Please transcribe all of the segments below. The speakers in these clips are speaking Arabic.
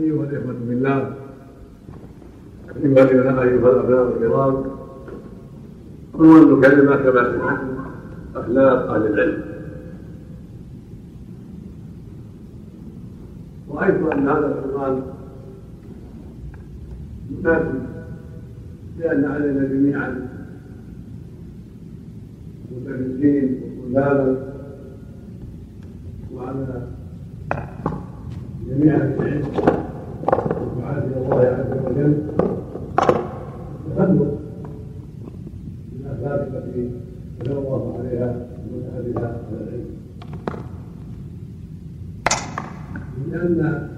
أيها الإخوة بالله أيها أيها الأبناء الكرام عنوان كلمة كما سمعتم أخلاق أهل العلم. رأيت أن هذا العنوان مناسب لأن علينا جميعا مدرسين وطلابا وعلى جميع العلم الله عز وجل التخلق بالآثار التي دل الله عليها ومنها بها على العلم لأن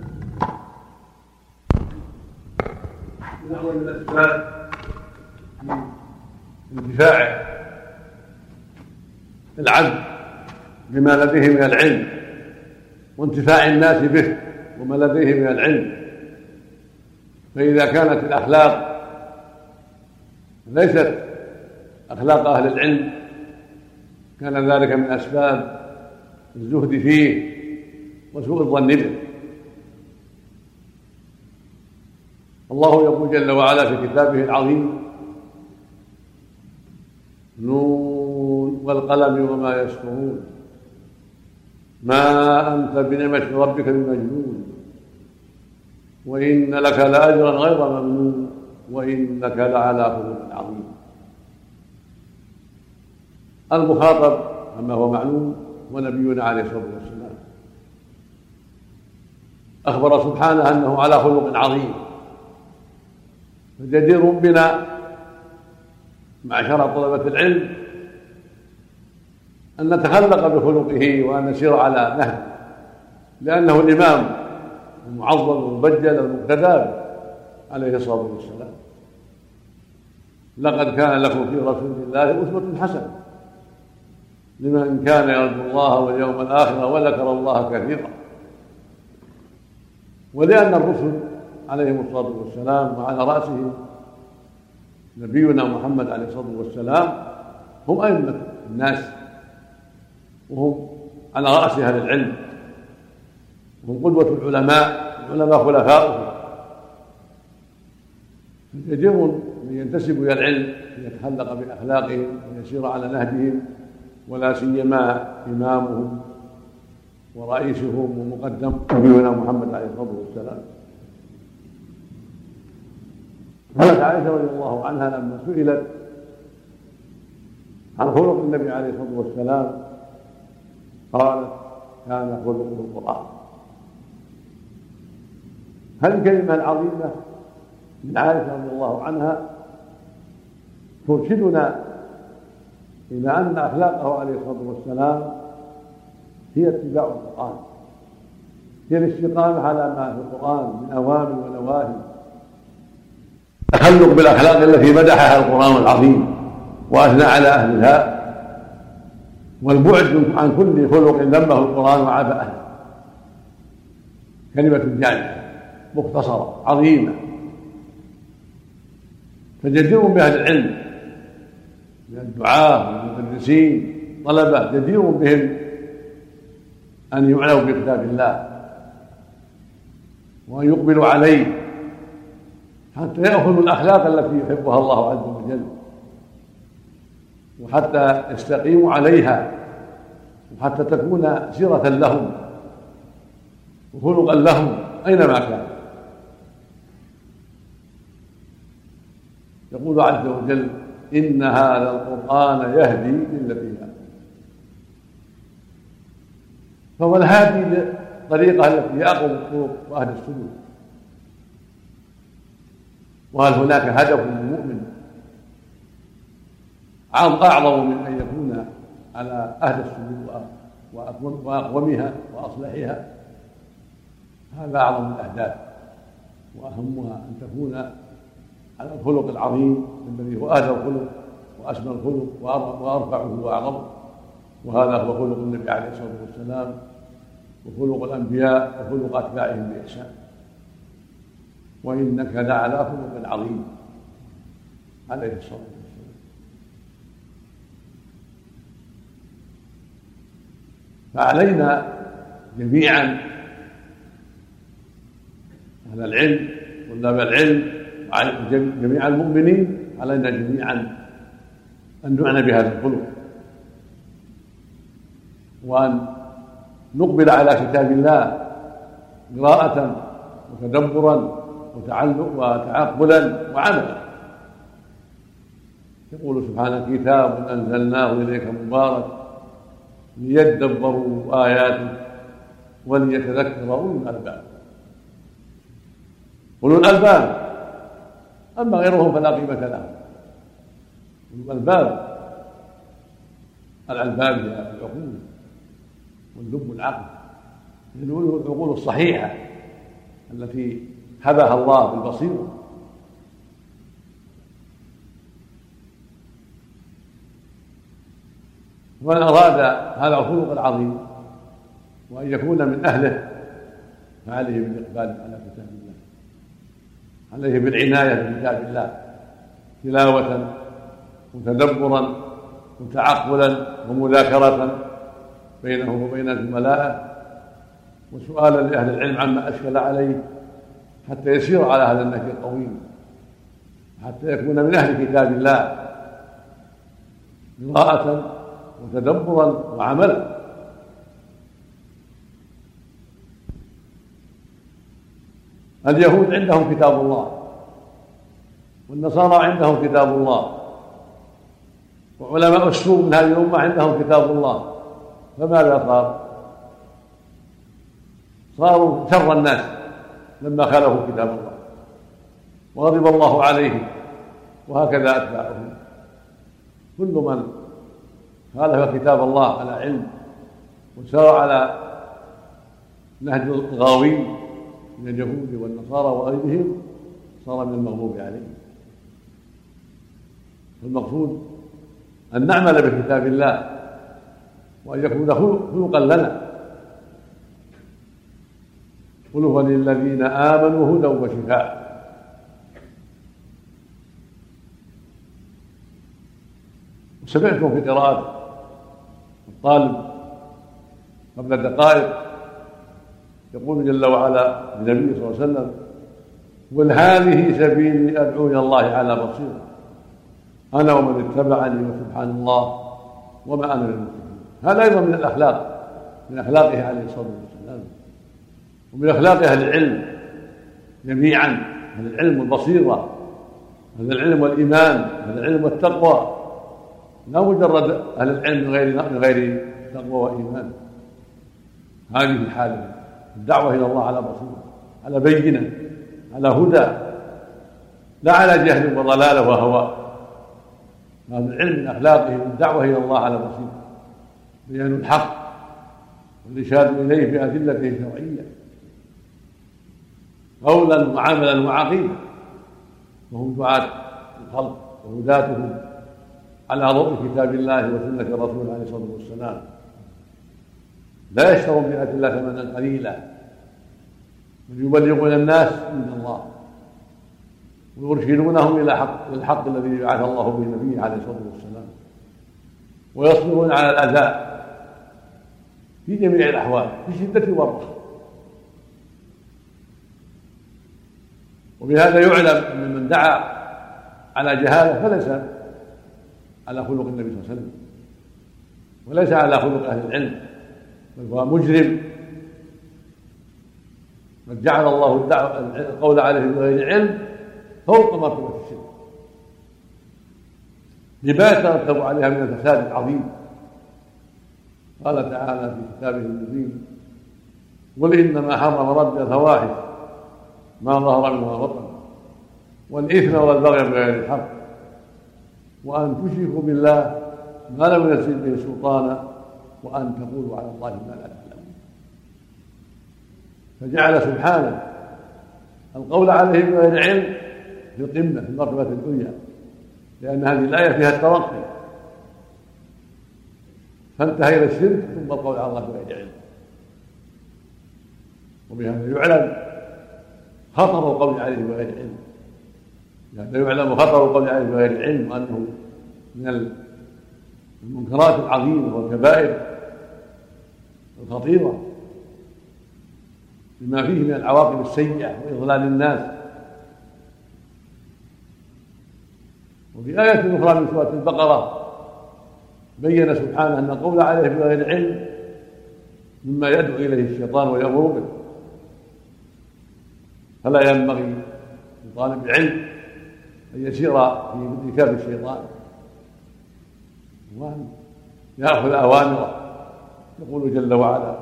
من أعظم الأسباب في انتفاع العبد بما لديه من العلم وانتفاع الناس به وما لديه من العلم. فإذا كانت الأخلاق ليست أخلاق أهل العلم كان ذلك من أسباب الزهد فيه وسوء الظن به. الله يقول جل وعلا في كتابه العظيم نون والقلم وما يسطرون ما أنت بنعمة ربك بمجنون. وإن لك لأجرا غير ممنون وإنك لعلى خلق عظيم. المخاطب كما هو معلوم ونبينا عليه الصلاة والسلام. أخبر سبحانه أنه على خلق عظيم. فجدير بنا معشر طلبة العلم أن نتخلق بخلقه وأن نسير على نهجه لأنه الإمام المعظم المبجل المقتدى عليه الصلاة والسلام. لقد كان لكم في رسول الله أسوة حسنة لمن كان يرجو الله واليوم الآخر وذكر الله كثيرا. ولأن الرسل عليهم الصلاة والسلام وعلى رأسهم نبينا محمد عليه الصلاة والسلام هم أئمة الناس وهم على رأس أهل العلم. وهم قدوة العلماء العلماء خلفاؤهم يجب من ينتسب إلى العلم أن يتخلق بأخلاقهم ويسير على نهجهم ولا سيما إمامهم ورئيسهم ومقدم نبينا محمد عليه الصلاة والسلام. قالت عائشة رضي الله عنها لما سئلت عن خلق النبي عليه الصلاة والسلام قالت كان خلقه القرآن. هذه الكلمة العظيمة من عائشة رضي الله عنها ترشدنا إلى أن أخلاقه عليه الصلاة والسلام هي اتباع القرآن. هي الاستقامة على ما في القرآن من أوامر ونواهي. التخلق بالأخلاق التي مدحها القرآن العظيم وأثنى على أهلها. والبعد عن كل خلق ذمه القرآن وعاب أهله. كلمة جامعة مختصرة عظيمة. فجدير بأهل العلم من الدعاة والمدرسين طلبة جدير بهم أن يعنوا بكتاب الله وأن يقبلوا عليه حتى يأخذوا الأخلاق التي يحبها الله عز وجل وحتى يستقيموا عليها وحتى تكون سيرة لهم وخلقا لهم أينما كان. يقول عز وجل إن هذا القرآن يهدي للتي فهو الهادي للطريقة التي هي الطرق وأهل السلوك وهل هناك هدف للمؤمن أعظم من أن يكون على أهل السلوك وأقومها وأصلحها؟ هذا أعظم الأهداف وأهمها أن تكون على الخلق العظيم الذي هو أهل الخلق وأسمى الخلق وأرفعه وأعظمه وهذا هو خلق النبي عليه الصلاة والسلام وخلق الأنبياء وخلق أتباعهم بإحسان. وإنك لعلى خلق عظيم عليه الصلاة والسلام. فعلينا جميعا أهل العلم طلاب العلم جميع المؤمنين علينا جميعا أن نعنى بهذا الخلق. وأن نقبل على كتاب الله قراءة وتدبرا وتعقلا وعملا. يقول سبحانه كتاب أنزلناه إليك مبارك ليدبروا آياته وليتذكر أولو الألباب. أولو الألباب. أما غيرهم فلا قيمة لهم أولو الألباب هي العقول واللب العقل العقول الصحيحة التي هبها الله بالبصيرة. ومن أراد هذا الخلق العظيم وأن يكون من أهله فعليه بالإقبال على كتاب الله. عليه بالعناية بكتاب الله تلاوة وتدبرا وتعقلا ومذاكرة بينه وبين الملائكة وسؤالا لأهل العلم عما أشكل عليه حتى يسير على هذا النهج القويم حتى يكون من أهل كتاب الله قراءة وتدبرا وعملا. اليهود عندهم كتاب الله. والنصارى عندهم كتاب الله. وعلماء السوء من هذه الأمة عندهم كتاب الله. فماذا صار؟ صاروا شر الناس لما خالفوا كتاب الله. وغضب الله عليهم. وهكذا أتباعهم. كل من خالف كتاب الله على علم وسار على نهج الغاوين من اليهود والنصارى وغيرهم صار من المغضوب عليهم. فالمقصود أن نعمل بكتاب الله وأن يكون خلقا لنا. قل هو للذين آمنوا هدى وشفاء. وسمعتم في قراءة الطالب قبل دقائق يقول جل وعلا للنبي صلى الله عليه وسلم قل هذه سبيلي أدعو إلى الله على بصيرة أنا ومن اتبعني وسبحان الله وما أنا من المشركين هذا أيضا من الأخلاق من اخلاقه عليه الصلاة والسلام ومن أخلاق أهل العلم جميعا أهل العلم والبصيرة أهل العلم والإيمان أهل العلم والتقوى. لا مجرد أهل العلم من غير من غير تقوى وإيمان. هذه الحالة. الدعوة إلى الله على بصيره على بينه على هدى لا على جهل وضلاله وهوى. هذا العلم من أخلاقه الدعوة إلى الله على بصيره بيان الحق والإرشاد إليه بادلته الشرعيه قولا وعملا وعقيده وهم دعاة الخلق وهداتهم على ضوء كتاب الله وسنة الرسول عليه الصلاة والسلام. لا يشترون بآيات الله ثمنا قليلا. بل يبلغون الناس من الله. ويرشدونهم إلى حق الحق الذي بعث الله به نبيه عليه الصلاة والسلام. ويصبرون على الأذى. في جميع الأحوال في شدة والرخاء وبهذا يعلم أن من دعا على جهالة فليس على خلق النبي صلى الله عليه وسلم. وليس على خلق أهل العلم. بل هو مجرم قد جعل الله القول عليه بغير علم فوق مرتبة الشرك لما يترتب عليها من الفساد العظيم. قال تعالى في كتابه المبين قل إنما حرم ربي الفواحش ما ظهر منها بطن والإثم والبغي بغير الحق وأن تشركوا بالله ما لم ينزل به سلطانا وأن تقولوا على الله ما لا تعلمون فجعل سبحانه القول عليه بغير علم في القمة في المرتبة الدنيا لأن هذه الآية فيها الترقي فانتهى إلى الشرك ثم القول على الله بغير علم وبهذا يعلم خطر القول عليه بغير علم لا يعلم خطر القول عليه بغير علم وأنه من المنكرات العظيمة والكبائر. الخطيره بما فيه من العواقب السيئة وإضلال الناس. وفي آية أخرى من سورة البقرة بين سبحانه أن القول عليه بغير علم مما يدعو إليه الشيطان ويأمر به فلا ينبغي لطالب العلم أن يسير في ركاب الشيطان. وأن يأخذ أوامره. يقول جل وعلا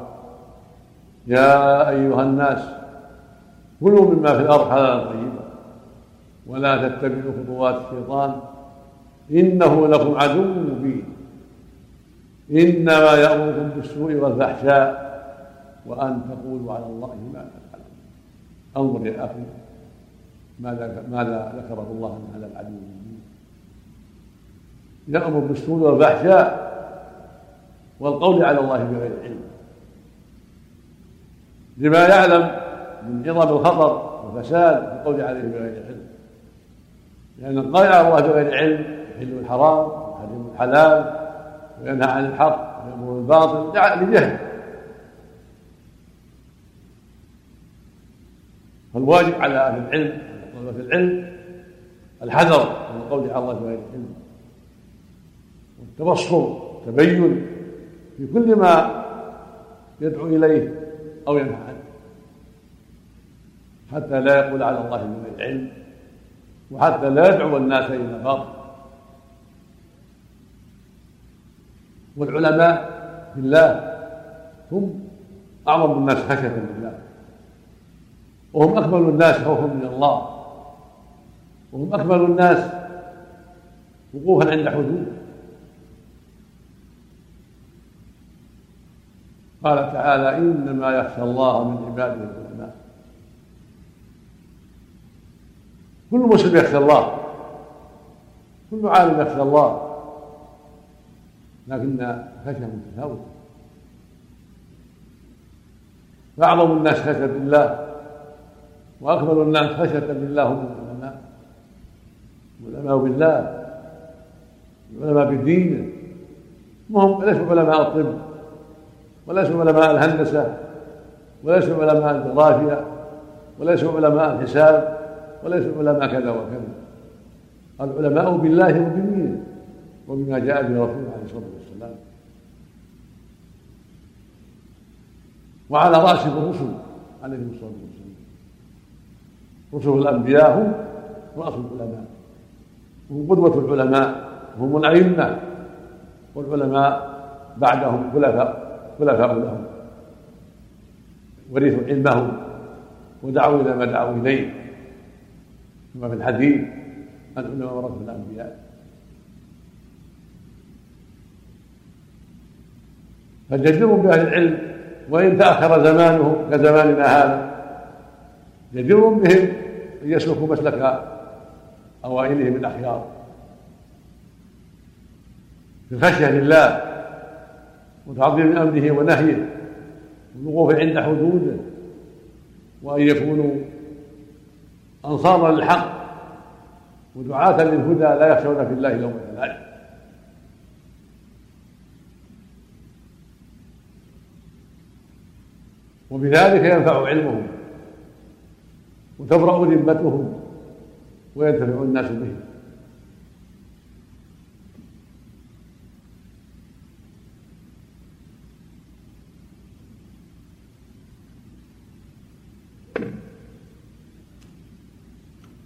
يا أيها الناس كلوا مما في الأرض حلالا طيبا ولا تتبعوا خطوات الشيطان إنه لكم عدو مبين. إنما يأمركم بالسوء والفحشاء وأن تقولوا على الله ما لا تعلمون انظر يا أخي ماذا ماذا ذكره الله من هذا العدو المبين. يأمر بالسوء والفحشاء والقول على الله بغير علم. لما يعلم من عظم الخطر والفساد في القول عليه بغير علم. لأن القول على الله بغير علم يحل الحرام ويحرم الحلال وينهى عن الحق ويأمر بالباطل لجهل. فالواجب على أهل العلم طلبة العلم الحذر من القول على الله بغير علم. والتبصر تبين في كل ما يدعو إليه أو ينهى عنه حتى لا يقول على الله بغير علم وحتى لا يدعو الناس إلى باطل والعلماء في الله هم أعظم الناس خشية لله وهم أكمل الناس خوفا من الله. وهم أكمل الناس وقوفا عند حدوده. قال تعالى إنما يخشى الله من عباده العلماء. كل مسلم يخشى الله. كل عالم يخشى الله. لكن خشية متفاوته فأعظم الناس خشية بالله وأكبر الناس خشية بالله هم العلماء. العلماء بالله. العلماء بدينه وهم ليسوا علماء الطب. وليسوا علماء الهندسة وليسوا علماء الجغرافيا وليسوا علماء الحساب وليسوا علماء كذا وكذا. العلماء بالله وبدينه وبما جاء به رسوله عليه الصلاة والسلام. وعلى راسهم الرسل عليهم الصلاة والسلام. رسل الأنبياء هم رأس العلماء. وهم قدوة العلماء وهم الأئمة. والعلماء بعدهم خلفاء خلفاء لهم. ورثوا علمهم ودعوا إلى ما دعوا إليه. كما في الحديث العلماء ورثوا الأنبياء. فالجدير بأهل العلم وإن تأخر زمانه كزماننا هذا جدير بهم أن يسلكوا مسلك أوائلهم الأخيار. في الخشية لله وتعظيم أمره ونهيه والوقوف عند حدوده وأن يكونوا أنصارا للحق ودعاة للهدى لا يخشون في الله لومة لائم وبذلك ينفع علمهم وتبرأ ذمتهم وينتفع الناس به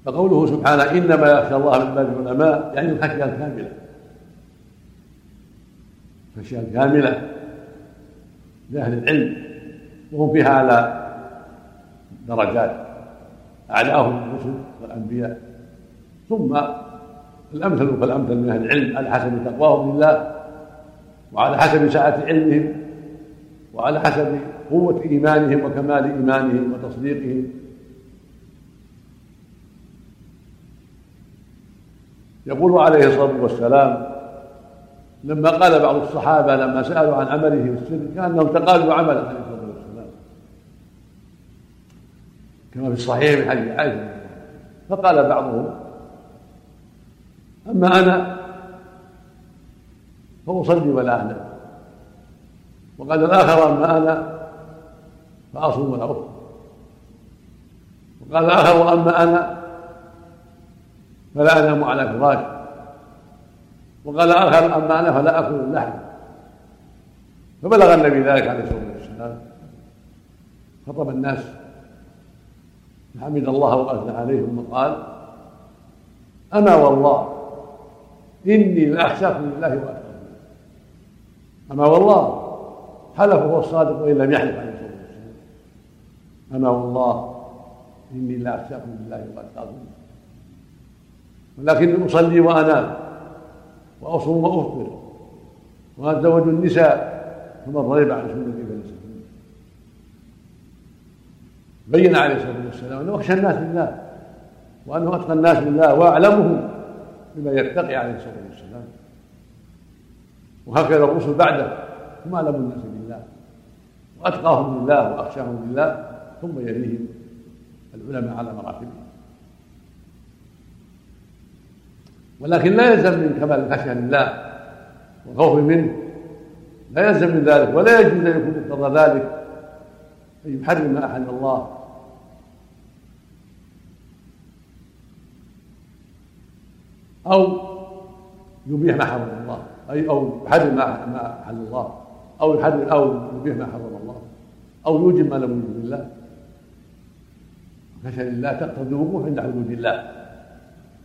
فقوله سبحانه إنما يخشى الله من باب العلماء يعني الخشية الكاملة. الخشية الكاملة لأهل العلم وهم فيها على درجات أعلاهم الرسل والأنبياء. ثم الأمثل فالأمثل من أهل العلم على حسب تقواهم لله وعلى حسب سعة علمهم وعلى حسب قوة إيمانهم وكمال إيمانهم وتصديقهم. يقول عليه الصلاة والسلام لما قال بعض الصحابة لما سألوا عن عمله في السر كأنهم تقالوا عمله عليه الصلاة كما في الصحيح من حديث عائشة. فقال بعضهم أما أنا فأصلي ولا أعلم وقال الآخر أما أنا فأصوم ولا أفطر. وقال آخر وأما أنا فلا أنام على فراش وقال آخر أما أنا فلا أكل اللحم. فبلغ النبي ذلك عليه الصلاة والسلام. خطب الناس. حمد الله وأثنى عليه ثم قال أنا والله إني لأخشاكم لله وأتقاكم أما والله حلف هو الصادق وإن لم يحلف عليه الصلاة والسلام. أنا والله إني لأخشاكم لله وأتقاكم ولكني أصلي وأنام وأصوم وأفطر وأتزوج النساء فمن رغب عن سنتي فليس بين عليه الصلاة والسلام أنه أخشى الناس لله وأنه أتقى الناس لله وأعلمهم بما يتقي عليه الصلاة والسلام. وهكذا الرسل بعده هم أعلم الناس بالله وأتقاهم لله وأخشاهم لله ثم يليهم العلماء على مراتبهم. ولكن لا يلزم من كمال الخشيه لله والخوف منه لا يلزم من ذلك ولا يجوز أن يكون مقتضى ذلك. أن يحرم ما أحل الله. أو يبيح ما حرم الله. أي أو يحرم ما أحل الله. أو يحرم أو يبيح ما حرم الله. أو يوجب ما لم يوجب الله خشيه لله تقتضي الوقوف عند حدود الله.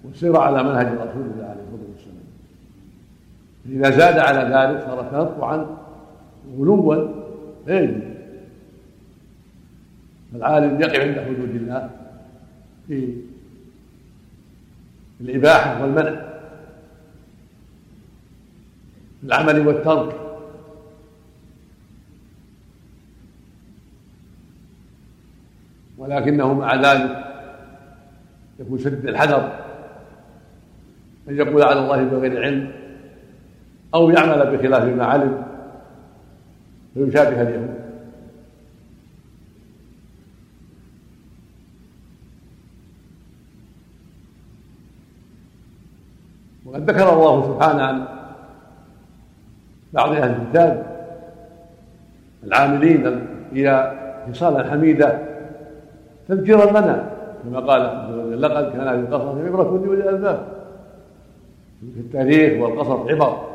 والسير على منهج رسول الله عليه الصلاه والسلام إذا زاد على ذلك صار تنطعا غلوا لا يجوز العالم يقف عند حدود الله في الإباحة والمنع. في العمل والترك. ولكنه مع ذلك يكون شديد الحذر. أن يقول على الله بغير علم أو يعمل بخلاف ما علم فيشابه اليهود. وقد ذكر الله سبحانه عن بعض أهل الكتاب العاملين إلى خصال حميده تذكيرا لنا كما قال لقد كان في القصص عبرة لأولي الألباب. في التاريخ والقصص عبر.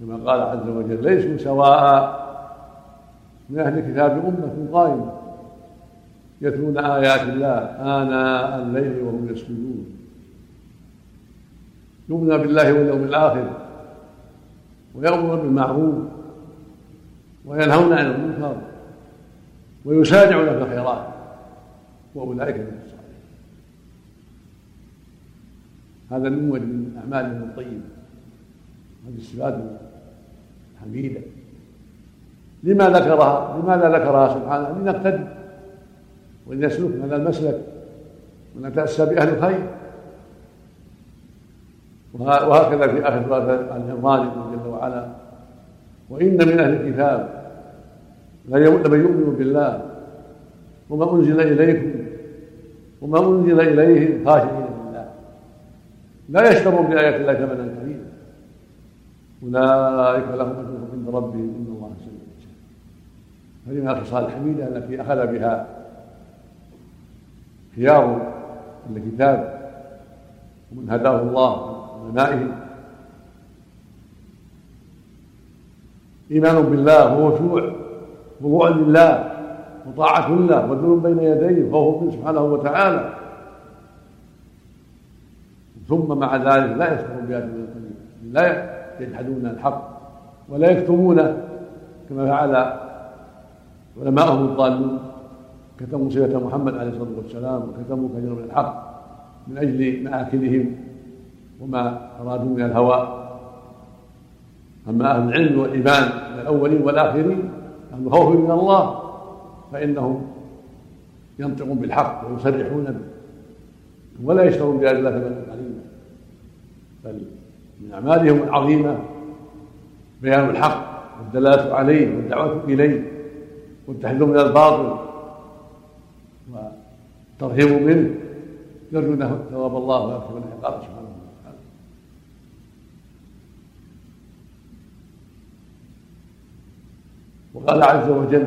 كما قال عز وجل ليسوا سواء. من أهل الكتاب أمة قائمة يتلون آيات الله آناء الليل وهم يسجدون. يؤمنون بالله واليوم الآخر ويأمرون بالمعروف وينهون عن المنكر ويسارعون في الخيرات. وأولئك من هذا نموذج من أعمالهم الطيبة هذه الصفات الحميدة. لما ذكرها لماذا ذكرها سبحانه؟ لنقتدي ولنسلك هذا المسلك ونتأسى بأهل الخير. وهكذا في آخر سورة العمران جل وعلا. وإن من أهل الكتاب لمن يؤمن بالله وما أنزل إليكم وما أنزل إليهم خاشعين. لا يشترون بآيات الله ثمنا قليلا أولئك لهم أجرهم عند ربهم. إن الله سميع هذه من الخصال الحميدة التي أخذ بها خيار الكتاب ومن هداه الله من علمائه إيمان بالله وخشوع خضوع لله. وطاعة له وذل بين يديه. خوف منه سبحانه وتعالى. ثم مع ذلك لا يسخرون بآيات من لا يجحدون الحق ولا يكتمونه كما فعل علماءهم الضالون. كتموا صلة محمد عليه الصلاة والسلام وكتموا كثيرا من الحق من أجل مآكلهم وما أرادوا من الهوى. أما أهل العلم والإيمان من الأولين والآخرين أهل الخوف من الله فإنهم ينطقون بالحق ويصرحون به ولا يشترون قليلا بل من أعمالهم العظيمة. بيان الحق والدلالة عليه والدعوة إليه. والتحذير من الباطل. والترهيب منه. يرجون ثواب الله ويغفر العقاب سبحانه وتعالى. وقال عز وجل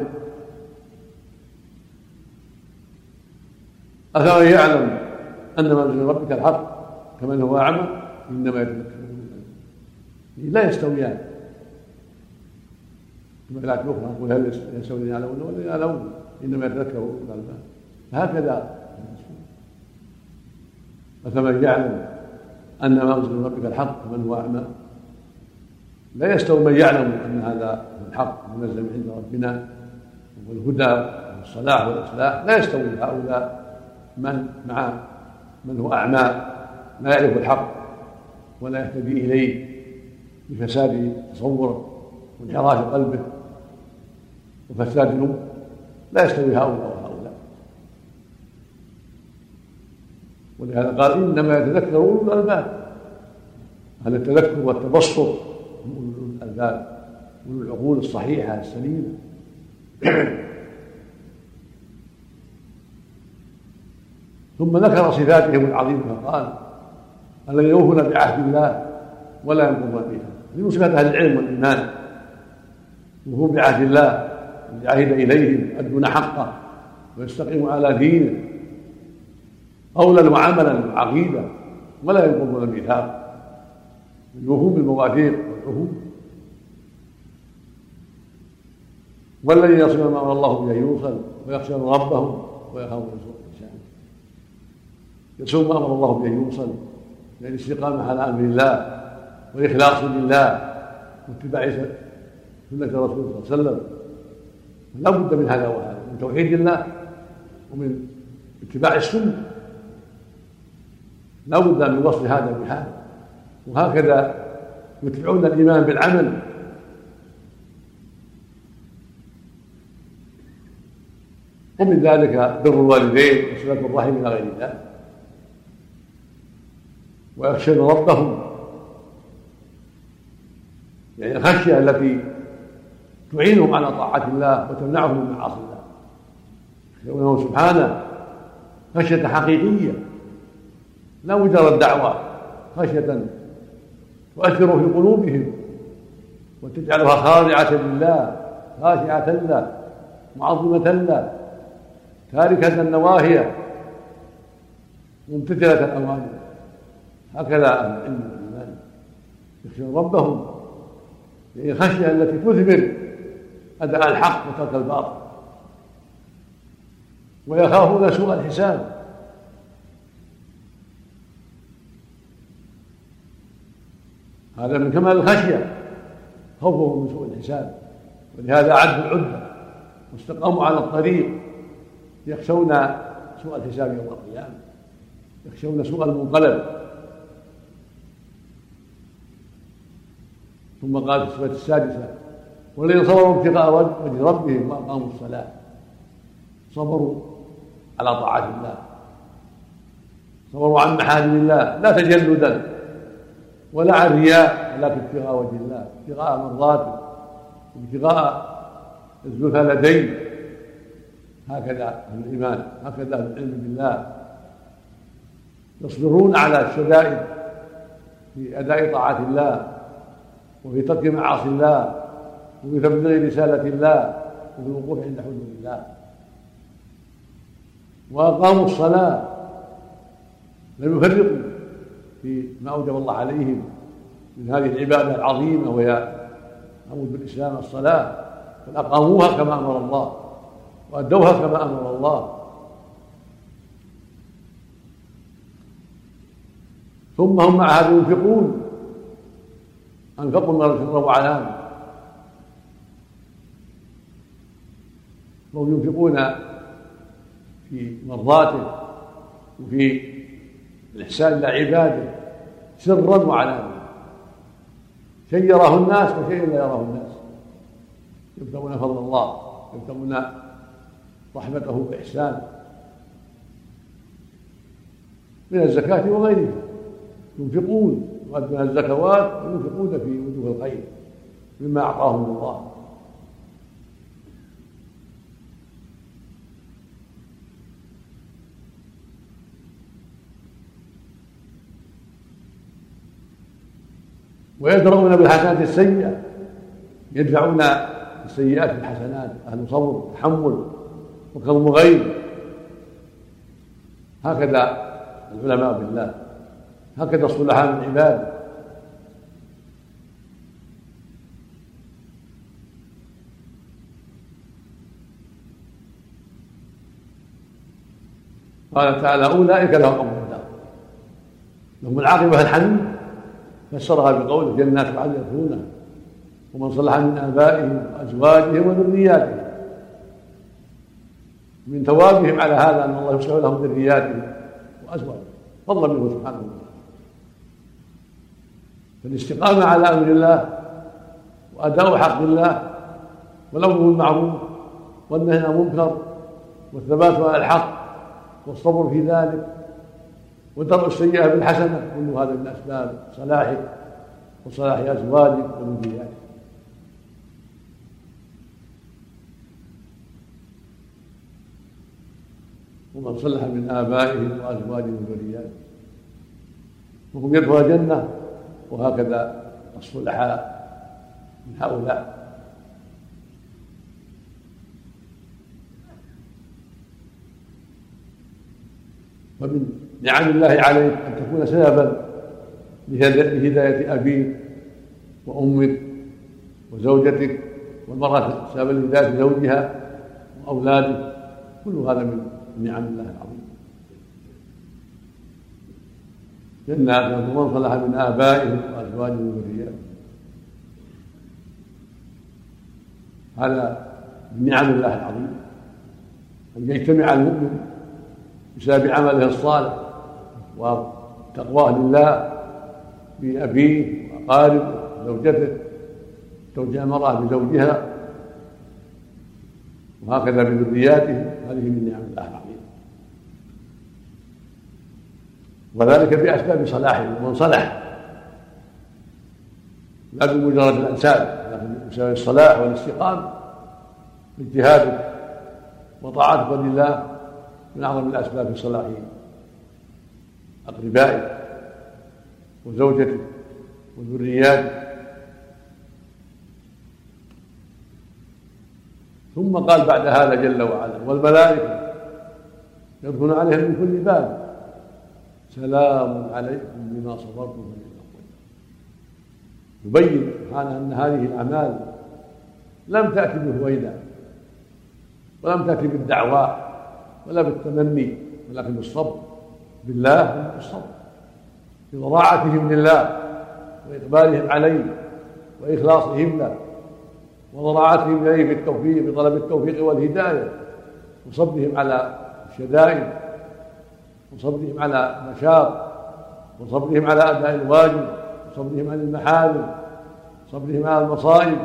أفمن يعلم أن من ربك الحق كمن هو أعمى؟ إنما يتذكر لا يستويان. كما في الآية الأخرى يقول هل يستوي يعلمون والذين يعلمون إنما يتذكر الألباب هكذا. فمن يعلم أن ما أنزل من ربك الحق كمن هو أعمى لا يستوي من يعلم أن هذا الحق منزل من عند ربنا والهدى والصلاح والإصلاح. لا يستوي هؤلاء. من؟ مع من هو أعمى. لا يعرف الحق. ولا يهتدي إليه بفساد تصوره وانحراف قلبه وفساد الأم لا يستوي هؤلاء وهؤلاء. ولهذا قال إنما يتذكر أولو الألباب. هذا التذكر والتبصر هم أولو الألباب أولو العقول الصحيحة السليمة. ثم ذكر صفاتهم العظيمة فقال الذين يوفون بعهد الله ولا ينقضون بها من صفات أهل العلم والإيمان. وهم بعهد الله عهد اليهم يؤدون حقه ويستقيموا على دينه. قولا وعملا وعقيده ولا ينقضون الميثاق يوفون بالمواثيق والعهود. والذين يصلون ما أمر الله به يوصل ويخشون ربهم ويخافون سوء الحساب. يصلون ما أمر الله به يوصل الاستقامة على أمر الله والإخلاص لله واتباع سنة الرسول صلى الله عليه وسلم. لا بد من هذا وهذا من توحيد الله ومن اتباع السنة. لا بد من وصل هذا بهذا. وهكذا يتبعون الإيمان بالعمل. ومن ذلك بر الوالدين وصله الرحم إلى غير ذلك ويخشون ربهم يعني الخشية التي تعينهم على طاعة الله وتمنعهم من معاصي الله. يخشونه سبحانه خشية حقيقية لا مجرد دعوة خشية تؤثر في قلوبهم وتجعلها خاضعة لله خاشعة له معظمة له تاركة النواهي ممتثله الاوامر هكذا أهل العلم والايمان يخشون ربهم يعني الخشية التي تثمر أداء الحق وترك الباطل. ويخافون سوء الحساب. هذا من كمال الخشية خوفهم من سوء الحساب. ولهذا أعدوا العدة واستقاموا على الطريق. يخشون سوء الحساب يوم القيامة. يخشون سوء المنقلب. ثم قال في الصفة السادسة والذين صبروا ابتغاء وجه ربهم وأقاموا الصلاة. صبروا على طاعة الله. صبروا عن محارم الله. لا تجلدا. ولا عن رياء. ولكن ابتغاء وجه الله. ابتغاء مرضاته. ابتغاء الزلفى لديه. هكذا أهل الإيمان. هكذا أهل العلم بالله. يصبرون على الشدائد في أداء طاعة الله. وفي ترك معاصي الله وفي تبليغ رسالة الله وفي الوقوف عند حدود الله. وأقاموا الصلاة. لم يفرقوا في ما أوجب الله عليهم من هذه العبادة العظيمة وهي عمود بالإسلام الصلاة بل أقاموها كما أمر الله وأدوها كما أمر الله. ثم هم مع هذا ينفقون. من سرا وعلانية وهم ينفقون في مرضاته وفي الإحسان إلى عباده سرا وعلانية. شيء يراه الناس وشيء لا يراه الناس. يبتغون فضل الله يبتغون رحمته بإحسان. من الزكاة وغيرها. ينفقون. يؤدون الزكوات وينفقون في وجوه الخير مما أعطاهم الله. ويدرؤون بالحسنات السيئة. يدفعون السيئات بالحسنات. أهل صبر تحمل وكظم غيظ هكذا العلماء بالله. هكذا الصلحاء من عباده قال تعالى أولئك لهم أمر الدار لهم العاقبة الحميد فسرها بقوله جنات عدن يدخلونها. ومن صلح من آبائهم وأزواجهم وذرياتهم. من ثوابهم على هذا أن الله يصلح لهم ذرياتهم وأزواجهم. فضلا منه سبحانه وتعالى. فالاستقامة على أمر الله وأداء حق الله والأمر بالمعروف والنهي عن المنكر والثبات على الحق والصبر في ذلك ودرء السيئة بالحسنة كل هذا من أسباب صلاحك وصلاح ازواجك وذرياتك ومن صلح من آبائهم وأزواجهم وذرياتهم وهم يدخل الجنة وهكذا الصلحاء من هؤلاء. ومن نعم الله عليك أن تكون سببا لهداية أبيك وأمك وزوجتك والمرأة سببا لهداية زوجها وأولادك. كل هذا من نعم الله العظيم. جنات ومن صلح من آبائهم وأزواجهم وذرياتهم. هذا من نعم الله العظيم. أن يجتمع المؤمن بسبب عمله الصالح وتقواه لله بأبيه وأقاربه وزوجته توجه المرأة بزوجها وهكذا بذرياته. هذه من نعم الله العظيمه وذلك باسباب صلاحه ومن صلح لا بمجرد الانساب لكن بسبب الصلاح والاستقامه اجتهادك وطاعتك لله من أعظم الأسباب في صلاح اقربائك وزوجتك وذرياتك ثم قال بعد هذا جل وعلا والملائكة يدخلون عليهم من كل باب. سلام عليكم بما صبرتم يبين سبحانه أن هذه الأعمال لم تأتي بهويدا ولم تأتي بالدعوى ولا بالتمني ولكن بالصبر. بالله بالصبر بضراعتهم لله وإقبالهم عليه وإخلاصهم له وضراعتهم إليه بالتوفيق بطلب التوفيق والهداية وصبرهم على الشدائد وصبرهم على المشاق وصبرهم على أداء الواجب وصبرهم عن المحارم وصبرهم على المصائب.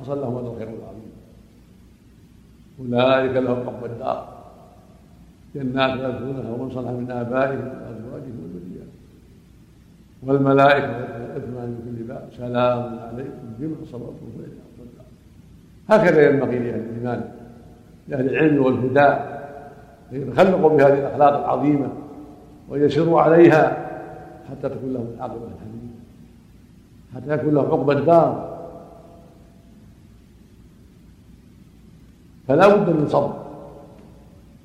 حصل لهم هذا الخير العظيم أولئك لهم حق الدار جنات يدخلونها ومن صلح من آبائهم وأزواجهم وذرياتهم. والملائكة يدخلون من كل باب. سلام عليكم بما صبرتم فإن هكذا ينبغي لأهل الإيمان لأهل العلم والهدى. يتخلقوا بهذه الأخلاق العظيمة ويسروا عليها حتى تكون لهم العاقبة الحميدة حتى يكون لهم عقبى الدار. فلا بد من صبر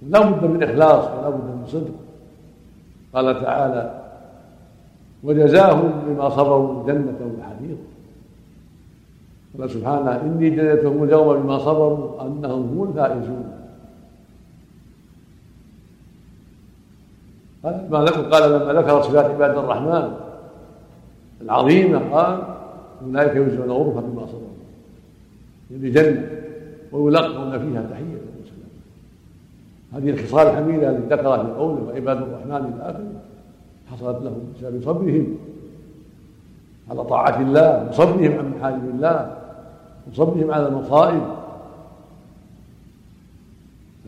ولا بد من إخلاص ولا بد من صدق. قال تعالى وجزاهم بما صبروا جنة وحديقا قال سبحانه إني جزيتهم اليوم بما صبروا أنهم هم الفائزون. قال ما قال لما ذكر صفات عباد الرحمن العظيمة قال أولئك يجزون غرفة بما صبروا. يعني جنة ويلقون فيها تحية. وسلام هذه الخصال الحميدة التي ذكرها في قوله وعباد الرحمن إلى آخره حصلت لهم بسبب صبرهم على طاعة الله وصبرهم عن محارم الله وصبرهم على المصائب.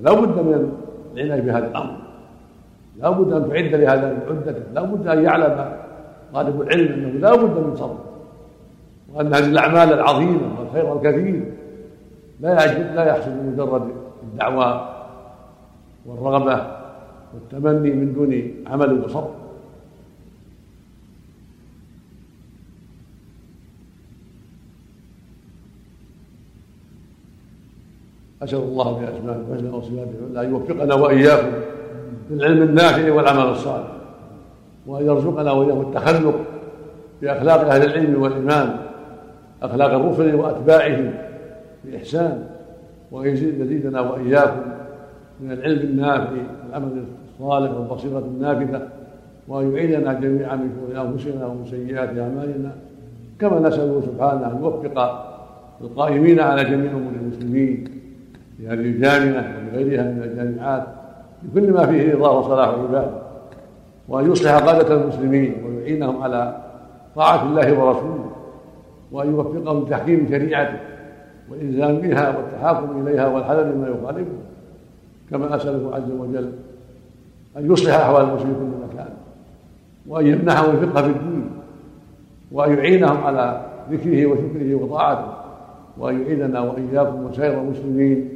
لا بد من العناية بهذا الأمر. لا بد أن تعد لهذا عدته لا بد أن يعلم طالب العلم أنه لا بد من صبر. وأن هذه الأعمال العظيمة والخير الكثير لا لا يحصل بمجرد الدعوى والرغبة والتمني من دون عمل وصبر أسأل الله بأسمائه الحسنى وصفاته أن يوفقنا وإياكم. بالعلم النافع والعمل الصالح. وأن يرزقنا وإياهم التخلق بأخلاق أهل العلم والإيمان أخلاق الرسل وأتباعهم بإحسان وأن يزيدنا وإياكم من العلم النافع والعمل الصالح والبصيرة النافذة وأن يعيننا جميعا من شرور أنفسنا ومن سيئات أعمالنا. كما نسأله سبحانه أن يوفق القائمين على جميع أمور المسلمين في هذه الجامعة وغيرها من الجامعات بكل ما فيه رضاه وصلاح عباده وأن يصلح قادة المسلمين ويعينهم على طاعة الله ورسوله وأن يوفقهم لتحكيم شريعته والإلزام بها والتحاكم إليها والحذر مما يخالفه كما أسأله عز وجل أن يصلح أحوال المسلمين في كل مكان وأن يمنحهم الفقه في الدين وأن يعينهم على ذكره وشكره وطاعته وأن يعيننا وإياكم وسائر المسلمين